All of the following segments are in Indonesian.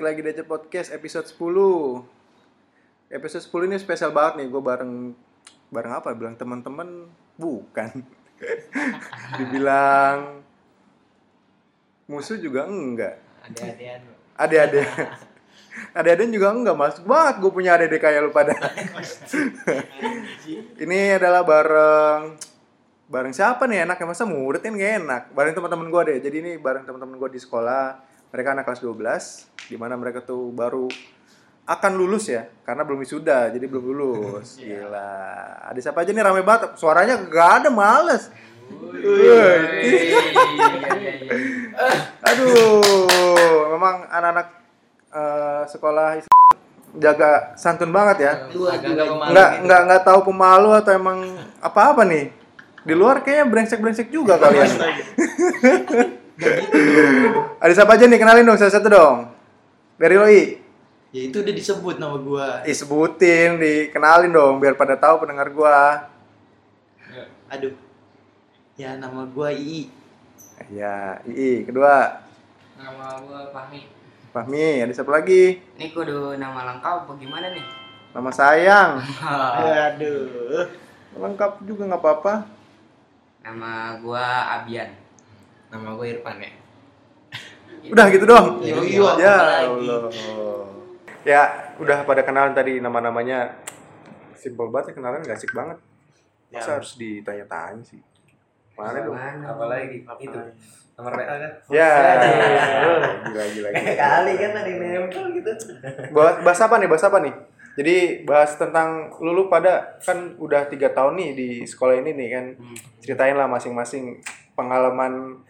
balik lagi di Aja Podcast episode 10 Episode 10 ini spesial banget nih, gue bareng Bareng apa? Bilang teman-teman? Bukan. Dibilang Musuh juga enggak. Ada-adaan. Adik-adik Adik-adik juga enggak, masuk banget gue punya adik kayak lu pada. Ini adalah bareng Bareng siapa nih? Enaknya? Masa murid kan gak enak? Bareng teman-teman gue deh, jadi ini bareng teman-teman gue di sekolah Mereka anak kelas 12 Di mana mereka tuh baru akan lulus ya karena belum wisuda jadi belum lulus. Gila. Ada siapa aja nih rame banget. Suaranya gak ada males. Wih. aduh memang anak-anak eh, sekolah jaga santun banget ya. Nggak gitu. nggak nggak tahu pemalu atau emang apa apa nih. Di luar kayaknya brengsek brengsek juga kalian ada siapa aja nih kenalin dong satu satu dong dari Loi Ya itu udah disebut nama gua. Ih, sebutin, dikenalin dong biar pada tahu pendengar gua. Aduh. Ya nama gua Ii. Ya, Ii, kedua Nama gua Fahmi. Fahmi, ada siapa lagi? Ini kudu nama lengkap bagaimana nih? Nama sayang. Aduh. Lengkap juga nggak apa-apa. Nama gua Abian. Nama gue Irfan ya. Udah gitu dong. Iya, iya, Ya? Allah. Ya, udah pada kenalan tadi nama-namanya. Simpel banget ya kenalan, gak asik banget. Masa harus ditanya-tanya sih? Mana dong? Apalagi itu nomor WA kan? Ya, gila gila. gila. Kali kan ada yang nempel gitu. bahas, bahas apa nih bahas apa nih jadi bahas tentang lulu pada kan udah tiga tahun nih di sekolah ini nih kan ceritain lah masing-masing pengalaman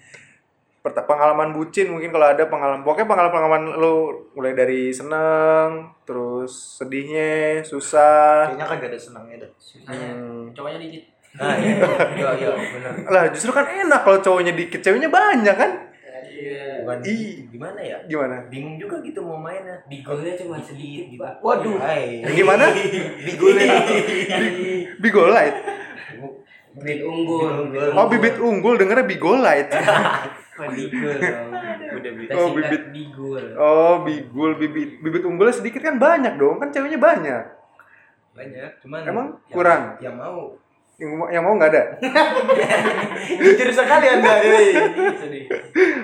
pengalaman bucin mungkin kalau ada pengalaman pokoknya pengalaman pengalaman lu mulai dari seneng terus sedihnya susah Kayaknya kagak ada senangnya dah. Susahnya. Hmm. Cowoknya dikit. Nah, iya, iya, iya, bener. lah justru kan enak kalau cowoknya dikit ceweknya banyak kan Iya. Bukan Ih. gimana ya? gimana Bingung juga gitu mau mainnya. Bigolnya cuma sedikit, Pak. Waduh. Hai. gimana Bigulnya. bigolite Bibit unggul. oh bibit unggul dengernya bigolite Bigol dong. Udah Kita Oh, bibit. Bigol. oh bigul bibit bibit unggulnya sedikit kan banyak dong kan ceweknya banyak Banyak, cuman Emang yang- kurang? Yang mau. yang mau yang mau nggak ada Jujur sekali anda.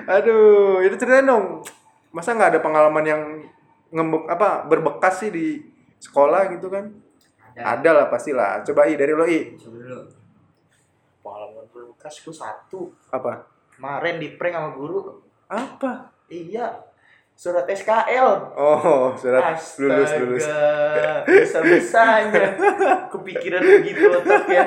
aduh itu ceritain dong masa nggak ada pengalaman yang ngembuk apa berbekas sih di sekolah gitu kan Ada. ada lah pastilah coba i dari lo i Coba dulu. Pengalaman bekas gua satu. apa Kemarin di prank sama guru. apa Iya. Surat SKL. oh surat lulus lulus Bisa bisanya. Kepikiran begitu otaknya.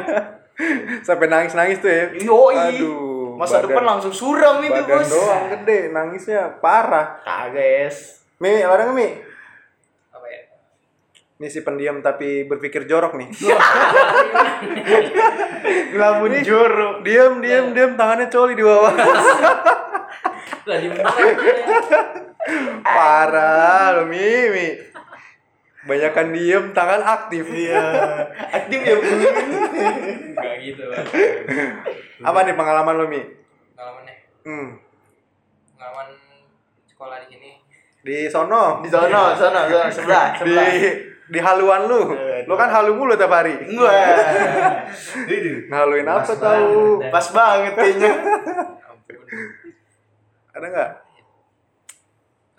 sampai nangis nangis tuh ya Yoi. aduh Masa badan- depan langsung suram itu badan bos. doang gede nangisnya parah Kagak es. mi nggak mi? Ini si pendiam tapi berpikir jorok nih Ngelamun jorok. diam diam diam tangannya coli di bawah mana? Parah lo Mimi. Banyakan diem, tangan aktif. Iya. Aktif ya bu. Enggak gitu, Pak. Apa nih pengalaman lo Mi? Pengalamannya. Hmm. Pengalaman sekolah di sini. Di sono. Di sana, sana, sana, sebelah, sebelah. di haluan lu. Lu kan halu mulu tiap hari. Wah. Ngaluin apa tahu? banget. Pas banget kayaknya. Ampun. Ada nggak?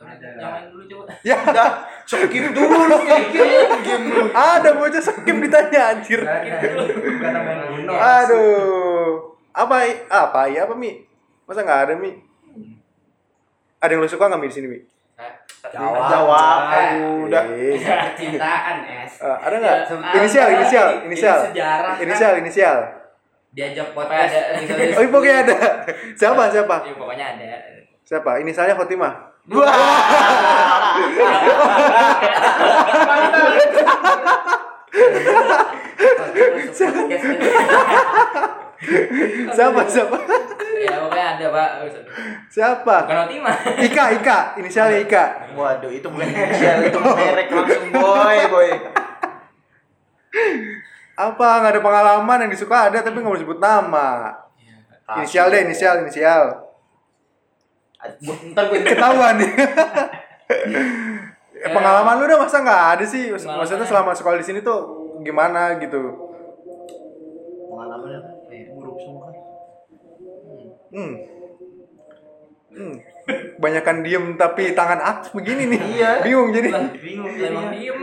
Ada. Jangan dulu coba. Ya, Dah, skip dulu lu skip game lu. ada bocah skip ditanya anjir. Kata main Uno. Aduh. Apa i- apa ya apa Mi? Masa nggak ada Mi? Ada yang lu suka nggak Mi di sini Mi? Jawab. Jawab. Aduh, udah. Eh, Cintaan, Es. eh, ada nggak? Ya, Inisial, ada. inisial, Ini inisial. sejarah, kan? Inisial, inisial. Diajak podcast. Oh, pokoknya ada. Siapa? Siapa? Iya, pokoknya ada. Siapa? Inisialnya Khotimah. Wah. Podcast. Siapa? Siapa? Ya, pokoknya ada, Pak. Siapa? Bukan Otima. Ika, Ika. Inisialnya Ika. Waduh, itu bukan inisial, itu merek langsung boy, boy. Apa? Nggak ada pengalaman yang disuka ada tapi nggak mau sebut nama. Inisial deh, inisial, inisial. Ntar gue Ketahuan nih. Eh, pengalaman lu udah masa nggak ada sih? Maksudnya Pengalaman. selama sekolah di sini tuh gimana gitu? Kan. Hmm. Hmm. Banyakan diem tapi tangan aktif begini nih. Iya. Bingung jadi. Bingung Emang jadinya. diem.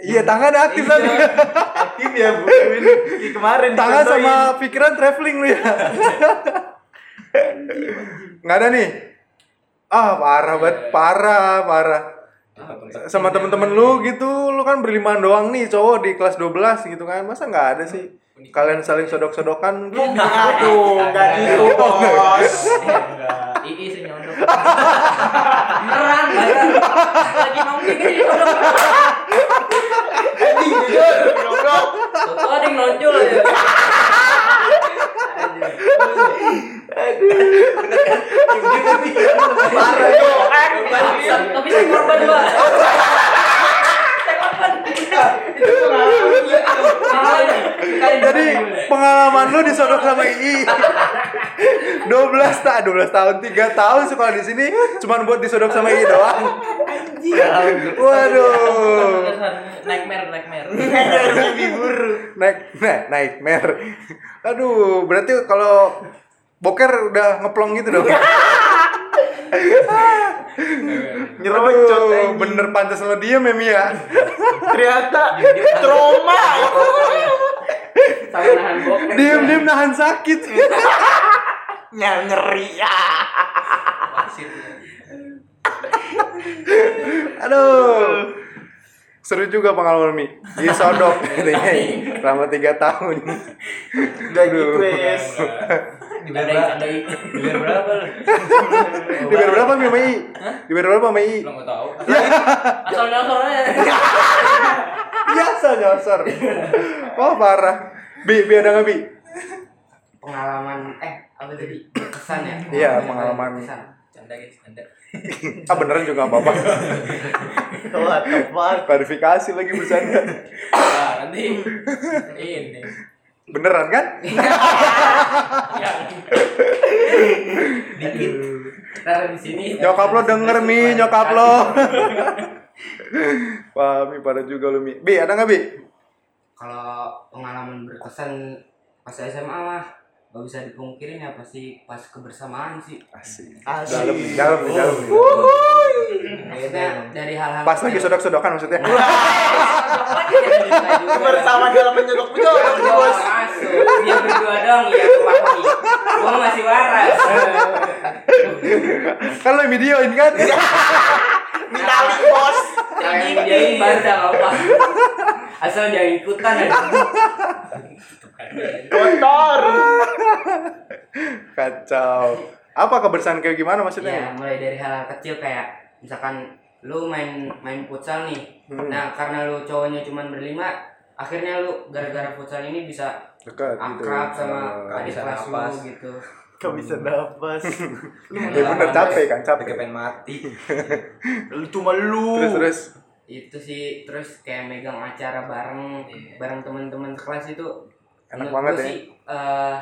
Iya tangan aktif tapi Aktif ya Bu. Ini kemarin tangan sama pikiran traveling lu ya. Nggak ada nih. Ah parah banget, parah, parah. Sama temen-temen lu gitu, lu kan berlimaan doang nih cowok di kelas 12 gitu kan. Masa nggak ada sih? Kalian saling sodok-sodokan? Aduh, enggak gitu, Bos. Ii sih. Beneran, beneran. Lagi nongki jujur, goblok. Tuh ada yang nonjol ya. Parah yo. Tapi tapi saya korban gua. Saya korban. Itu pengalaman. Jadi pengalaman lu disodok sama II 12 tak 12 tahun 3 tahun sekolah di sini cuman buat disodok sama II doang. Waduh. Nightmare, nightmare. Mimpi buruk. Naik nah, nightmare. Aduh, berarti kalau boker udah ngeplong gitu dong. Nyerocot bener pantas lo diem ya Mia. Ternyata trauma. Sama nahan. Diem-diem nahan sakit. Nyar nyeri ya. Aduh. Seru juga pengalaman Mi. Disodok katanya selama 3 tahun. Udah gitu, Wes. Dibayar Candai, berapa? Dibayar berapa lu? Dibayar berapa Mi sama I? Dibayar berapa sama I? Belum tahu. Asal nyosornya. Biasa nyosor. Wah parah. Bi, Bi ada nggak Bi? pengalaman eh apa tadi berkesan ya Iya, pengalaman. berkesan Canda guys, canda. Ah beneran juga nggak apa-apa. What the fuck? Klarifikasi lagi bercanda. Nah, nanti ini. Beneran kan? Ya. Dikit. Ntar di sini. Nyokap lo denger Mi, nyokap lo. Wah, Mi pada juga lu Mi. Bi, ada nggak Bi? kalau pengalaman berkesan pas SMA mah gak bisa dipungkirin ya pasti pas kebersamaan sih Asik. Asik. Dalam, nih, dalam, nih, dalam. nih. maksudnya dari hal-hal Pas lagi sodok-sodokan maksudnya. Bersama dalam nih, Bos. Masuk. Dia berdua dong ya kepahami. Gua masih waras. kan lo yang videoin kan? Minali, Bos. Jangan diain baru apa. Asal jangan ikutan aja. Kotor. Kacau. Apa kebersihan kayak gimana ya maksudnya? mulai dari hal-hal kecil kayak misalkan lu main main futsal nih Hmm. nah karena lu cowoknya cuman berlima akhirnya lu gara-gara futsal ini bisa Dekat gitu. akrab sama Oh. adik kelas lu gitu Gak bisa nafas. Ya bener capek kan, Kayak capek. pengen mati. Lu cuma lu. Terus terus. itu sih terus kayak megang acara bareng bareng teman-teman kelas itu Enak menurut banget ya. sih eh,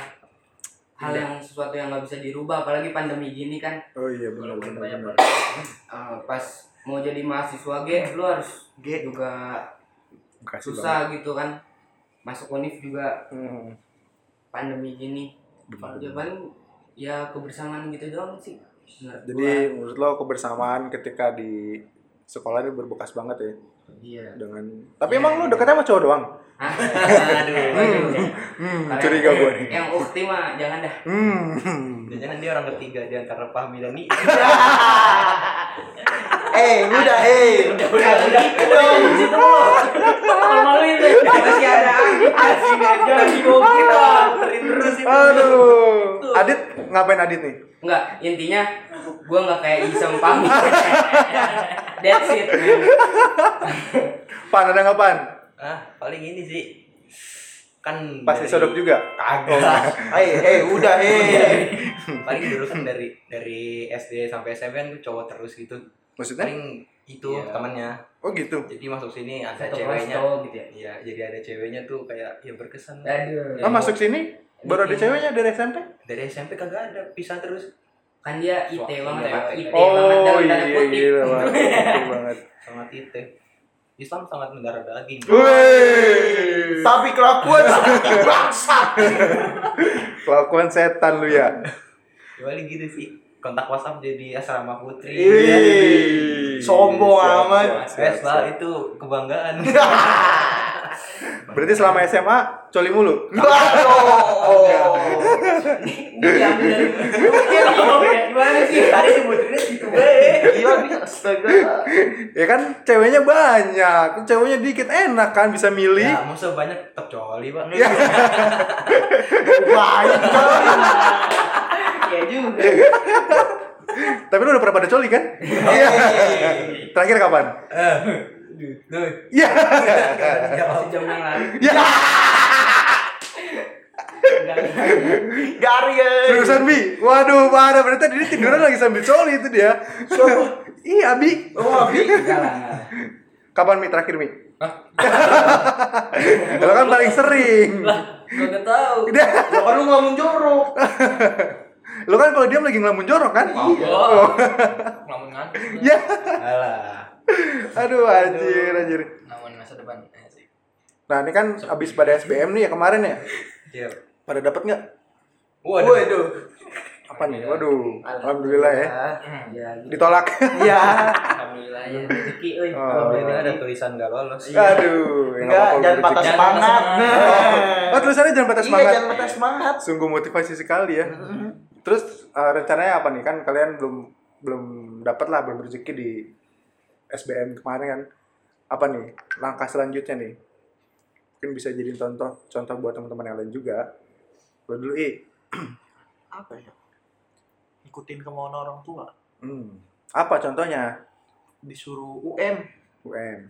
hal yang sesuatu yang nggak bisa dirubah apalagi pandemi gini kan Oh iya benar benar. eh, pas mau jadi mahasiswa G lu harus G. juga banget. susah gitu kan masuk univ juga Hmm. pandemi gini paling ya kebersamaan gitu doang sih menurut Jadi menurut lo kebersamaan ketika di sekolah ini berbekas banget ya gua. iya dengan. Tapi emang lo dekatnya sama cowok doang? Hah? aduh aduh. Hmm, Kalau curiga gue nih. yang ukti mah jangan dah Hmm. Jangan dia orang ketiga di antara Fahmi dan Ni. Eh, udah, eh. Udah, udah, udah. Malu-maluin deh. Asing aja lagi gokil lah. Terus itu. Aduh. Adit ngapain Adit nih? Enggak, intinya gua nggak kayak Isam Pami. That's it, man. Pan ada nggak pan? Ah, paling ini sih. Kan Pas dari- disodok juga. Kagak. Eh, eh, udah, eh. paling dulu kan dari dari SD sampai SMP kan tuh cowok terus gitu. Maksudnya? Paling itu Iya. temannya. Oh gitu. Jadi masuk sini ada Satu ceweknya. gitu ya. Iya, jadi ada ceweknya tuh kayak ya berkesan. Aduh. Ah masuk sini baru ada ceweknya dari SMP? Dari SMP kagak ada, pisah terus. kan dia IT Wah, banget iya, ya. IT banget Oh dalam iya tanda kutip gila banget. Banget. sangat itu Islam sangat negara daging Wih. Tapi kelakuan bangsat. Kelakuan setan lu ya. Kecuali gitu sih kontak WhatsApp jadi asrama putri Ih. Sombong Siap, amat. siap, siap, Eh, Pak, siap. itu kebanggaan. Berarti selama SMA coli mulu. Gimana sih Tadi sebutinnya gitu bae. Iya. Ya kan ceweknya banyak, ceweknya dikit enak kan bisa milih. Ya, masa banyak tetap coli, Pak. Ya. Banyak ya juga Tapi lu udah pernah pada coli kan? Iya. Terakhir kapan? Duh, Iya. sejam yang lalu Ya. Enggak, Garis. Seriusan Bi? Waduh, parah berarti tadi dia tiduran lagi sambil coli itu dia. Iya, Bi. Oh, lah enggak lah. Kapan Mi terakhir Mi? Hah? Lo kan paling sering. Lah, gak tahu. Kan lu ngomong jorok. Lo kan kalau diam lagi ngelamun jorok kan? Oh. Ngelamun ngantuk. Ya. Alah. Aduh, anjir, anjir. Ngelamun masa depan. Eh, sih. Nah, ini kan abis pada SBM nih ya kemarin ya. Iya. Pada dapat nggak? Waduh. Waduh. Apa nih? Waduh, alhamdulillah ya. Hmm. ya gitu Ditolak. Iya. Alhamdulillah ya rezeki euy Oh. Ini ada tulisan gak lolos. Aduh, ya nggak Enggak, jangan patah semangat. patah Oh, tulisannya jangan patah Iya, semangat. jangan patah semangat. Sungguh motivasi sekali ya. Terus eh, rencananya apa nih? Kan kalian belum belum dapat lah belum rezeki di SBM kemarin kan. Apa nih langkah selanjutnya nih? Mungkin bisa jadi contoh contoh buat teman-teman yang lain juga. Lo dulu i. Apa ya? Ikutin kemauan orang tua. Hmm. Apa contohnya? Disuruh UM. UM.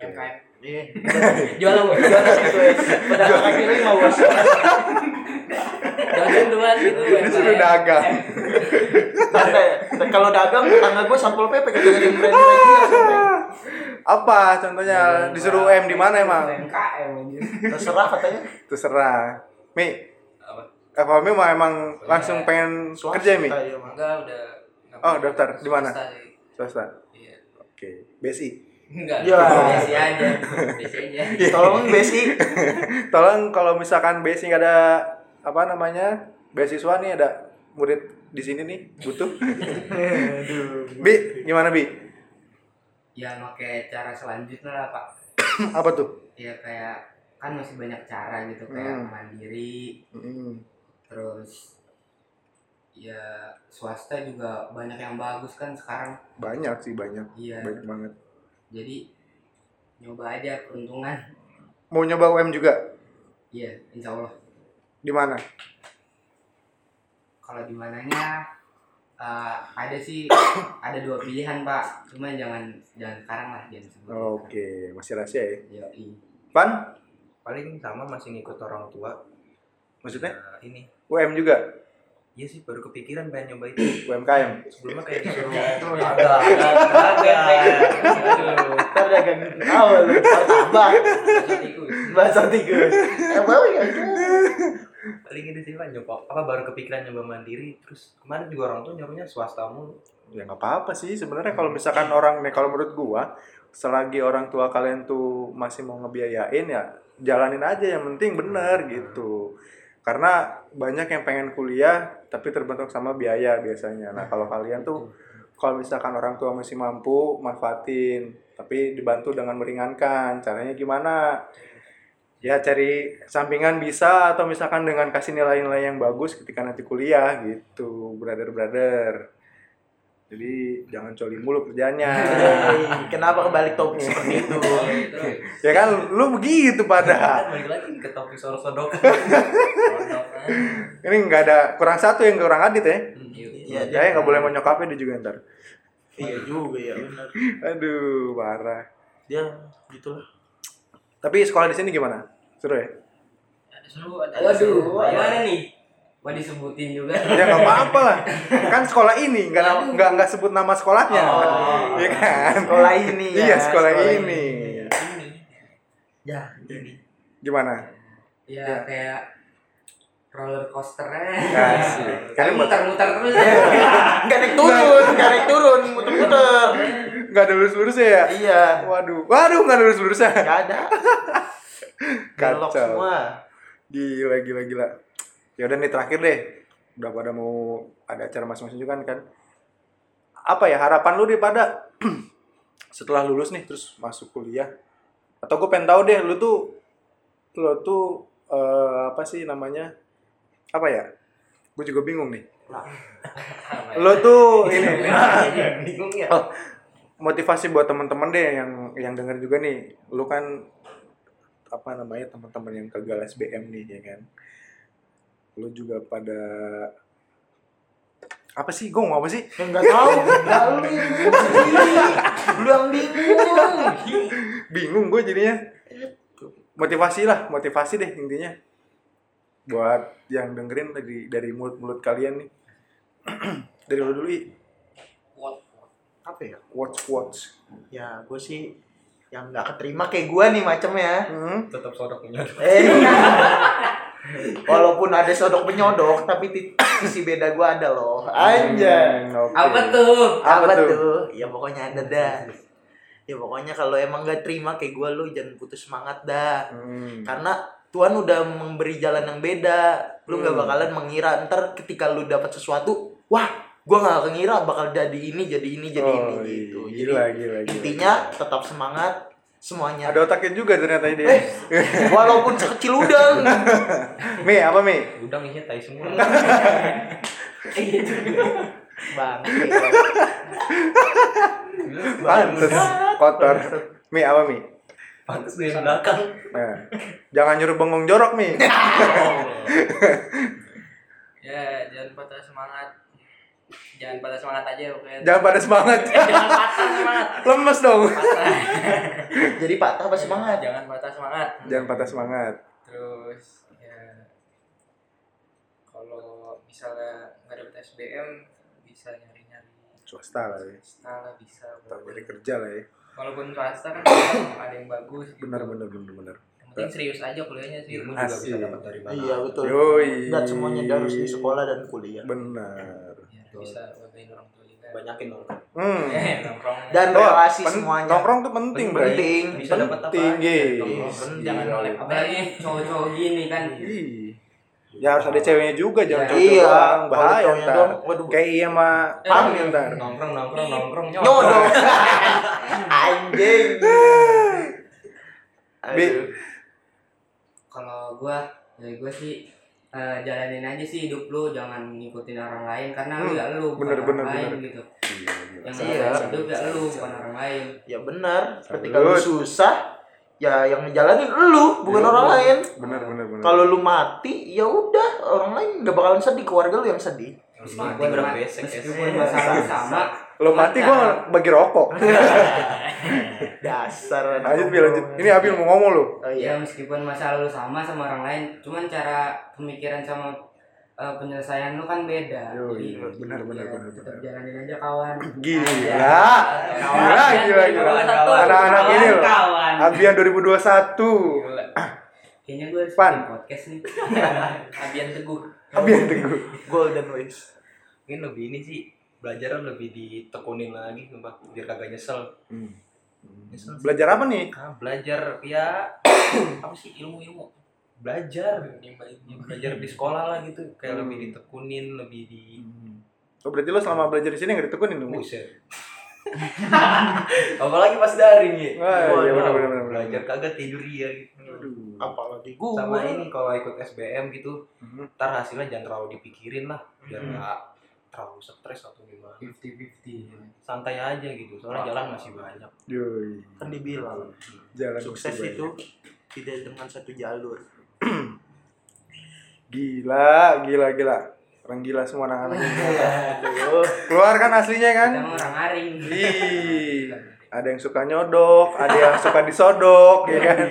MKM. Iya. Jualan bos. Pedagang kaki lima bos. Jualan duluan gitu. Ini sudah dagang. Kalau dagang tetangga gue sampul lagi ya sampai. Apa contohnya? Disuruh UM di mana emang? MKM Terserah katanya. Terserah. Mi, Apa? apa Mi mau emang langsung pengen kerja Mi? Swasta, iya. Enggak udah. Oh, daftar. Di mana? Swasta. Iya. Oke. BSI. Enggak. Ya. biasa aja aja. Tolong basic. Tolong kalau misalkan BSI nggak ada apa namanya beasiswa nih ada murid di sini nih butuh. Bi, gimana Bi? ya pakai cara selanjutnya lah pak apa tuh? ya kayak kan masih banyak cara gitu kayak Hmm. mandiri Hmm. terus ya swasta juga banyak yang bagus kan sekarang Banyak sih banyak, iya banyak banget. jadi nyoba aja peruntungan Mau nyoba UM juga? iya insya Allah Di mana? kalau di mananya eh, ada sih ada dua pilihan pak cuma jangan jangan sekarang lah jangan sebut Oke, masih rahasia ya. Yoi. Pan? Paling sama masih ngikut orang tua. Maksudnya Nah, ini. UM juga? Iya sih baru kepikiran pengen nyoba itu. UMKM? Sebelumnya kayak disuruh Agak. Agak. Aduh. Ntar dagang awal lu. Martabak. Bahasa tikus. Bahasa tikus. Eh, bau ya. Paling ini sih pak nyoba apa baru kepikiran nyoba mandiri terus kemarin juga orang tuh nyuruhnya swasta mulu. Ya nggak apa-apa sih. Sebenarnya kalau misalkan orang nih kalau menurut gua selagi orang tua kalian tuh masih mau ngebiayain ya jalanin aja. Yang penting bener gitu. Karena banyak yang pengen kuliah tapi terbentuk sama biaya biasanya. Nah kalau kalian tuh kalau misalkan orang tua masih mampu manfaatin tapi dibantu dengan meringankan caranya gimana ya cari sampingan bisa atau misalkan dengan kasih nilai-nilai yang bagus ketika nanti kuliah gitu brother brother jadi jangan coli mulu kerjanya Kenapa kebalik topik seperti itu? Ya kan lu begitu pada kan balik lagi ke topik soal sodok Pondok, kan. ini nggak ada kurang satu yang kurang adit ya Iya, ya nggak boleh mau nyokapnya dia juga ntar Iya juga ya benar. aduh parah Dia gitulah. Tapi sekolah di sini gimana seru ya Ada seru, ada waduh seru. gimana nih mau disebutin juga ya nggak apa-apa lah kan sekolah ini nggak nggak nggak sebut nama sekolahnya Oh. iya kan Sekolah ini ya. iya sekolah ini Ini. Ya, ini. gimana ya Ya. kayak roller coasternya Kasih. tapi Karena buat muter-muter terus Enggak naik turun, enggak naik turun, muter-muter. Nggak ada lurus lurusnya ya. Iya, Waduh, waduh nggak ada lurus lurusnya. enggak ada. Kacau. semua. Gila, gila, gila. Ya udah nih terakhir deh. Udah pada mau ada acara masing-masing juga kan. Apa ya harapan lu deh pada setelah lulus nih terus masuk kuliah? Atau gue pengen tahu deh lu tuh lu tuh eh, apa sih namanya? Apa ya? Gue juga bingung nih. Lu tuh ini bingung ya Oh, motivasi buat teman-teman deh yang yang denger juga nih. Lu kan apa namanya teman-teman yang gagal SBM nih ya kan. Lu juga pada apa sih? Gue mau apa sih? Enggak tahu, enggak lu yang bingung sendiri. Lu yang bingung. Bingung gue jadinya. Motivasi lah, motivasi deh intinya. Buat yang dengerin dari dari mulut-mulut kalian nih. dari lu dulu, I. Apa ya? Watch watch. Ya, gue sih yang nggak keterima kayak gue nih macamnya. Hmm. tetap sodok menyodok Eh. Walaupun ada sodok penyodok, tapi sisi beda gue ada loh. Anjay. Hmm, oke. apa tuh Apa Apa, tuh? tuh? Ya pokoknya ada dah. Ya pokoknya kalau emang gak terima kayak gue lu jangan putus semangat dah. Hmm. Karena Tuhan udah memberi jalan yang beda. Lu nggak Hmm. bakalan mengira ntar ketika lu dapat sesuatu, wah, gua nggak mengira bakal jadi ini, jadi ini, jadi Oh, ini iya. gitu. Jadi Gila, gila, gila. intinya tetap semangat semuanya. Ada otaknya juga ternyata ini. Eh, walaupun sekecil udang. Mi, apa Mi? udang isinya tai semua Bang. Pantes kotor. Mi, apa Mi? pantas dari belakang Nah, jangan nyuruh bengong jorok Mi. Ya, jangan patah semangat. Jangan patah semangat aja pokoknya. Jangan pada semangat. jangan patah semangat. Lemes dong. Patah. Jadi patah apa semangat? Jangan patah semangat. Jangan patah semangat. Terus ya kalau misalnya nggak dapet SBM bisa nyari-nyari Swasta lah ya. swasta lah bisa. Atau nyari kerja lah ya. Walaupun swasta kan ada yang bagus. gitu. Benar, benar, benar, benar. Yang penting serius aja kuliahnya sih. ilmu juga bisa dapat dari mana Iya betul. Yoi. Dan semuanya harus di sekolah dan kuliah. Benar. Ya, bisa bagain orang tua juga. banyakin dong Hmm. Eh, nongkrong. Dan Tuh, relasi pen- semuanya. Nongkrong tuh penting. Penting. bisa dapat apa Penting, aja iya. nongkrong. Iya. Jangan nolep apalagi cowok-cowok gini kan. Ya harus ada ceweknya juga, jangan Iya. cowok Iya, doang. Bahaya ntar. waduh. Kayak iya mah Eh, pam ntar. nongkrong nongkrong nongkrong Nyodok. Anjing. Bi. Aduh. kalau gua dari gua sih eh, jalanin aja sih hidup lu jangan ngikutin orang lain karena lu Hmm, ya lu bukan bener, orang bener, lain gitu yang Iya. ngelakuin hidup ya lu bukan orang lain Ya benar. Ketika lu susah, ya yang ngejalanin lu, bukan Iya, orang bener. lain. Benar, benar, benar. Kalau lu mati, ya udah, orang lain gak bakalan sedih, keluarga lu yang sedih. mati meskipun berapa ma- besek ya meskipun masalah sama lo mati gua bagi rokok. Dasar. lanjut, Bil, lanjut. Ini Abil mau ngomong lo. Oh ya iya. meskipun masalah lu sama sama orang lain cuman cara pemikiran sama eh, penyelesaian lu kan beda Yo, Jadi, iya, benar, benar, ya, benar, tetap benar. jalanin aja kawan Gila. Kawan. Gila, gila, gila. Anak-anak ini loh. Kawan. Abian 2021. Gila. kayaknya gue harus Pan. bikin podcast nih Abian teguh. Abian teguh. Golden Ways. mungkin lebih ini sih belajar lebih ditekunin lagi sumpah biar kagak nyesel nyesel sih. Belajar apa nih? ah, belajar ya apa sih ilmu ilmu belajar belajar di sekolah lah gitu kayak Hmm. lebih ditekunin lebih di Oh, berarti lo selama belajar di sini nggak ditekunin dong? buset apalagi pas daring ya Wah, iya, benar, benar, benar, belajar kagak tidur ya gitu Aduh. Apalagi gua. sama ini kalau ikut SBM gitu Hmm. ntar hasilnya jangan terlalu dipikirin lah biar Hmm. nggak terlalu stres atau gimana fifty fifty santai aja gitu soalnya jalan masih banyak Yoi. Kan dibilang, Jalan sukses itu tidak dengan satu jalur. Gila, gila, gila. Orang gila semua anak-anak. Aduh. Keluar kan aslinya kan? kita orang aring ada yang suka nyodok, ada yang suka disodok, ya kan?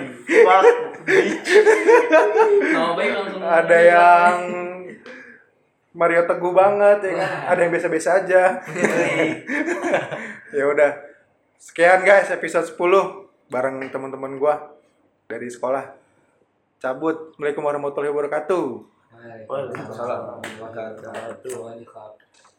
Langsung. Ada yang Mario Teguh banget, ya kan? Ada yang biasa-biasa aja. ya udah. Sekian guys episode 10 bareng teman-teman gua dari sekolah. Cabut. Assalamualaikum warahmatullahi wabarakatuh. Waalaikumsalam. warahmatullahi wabarakatuh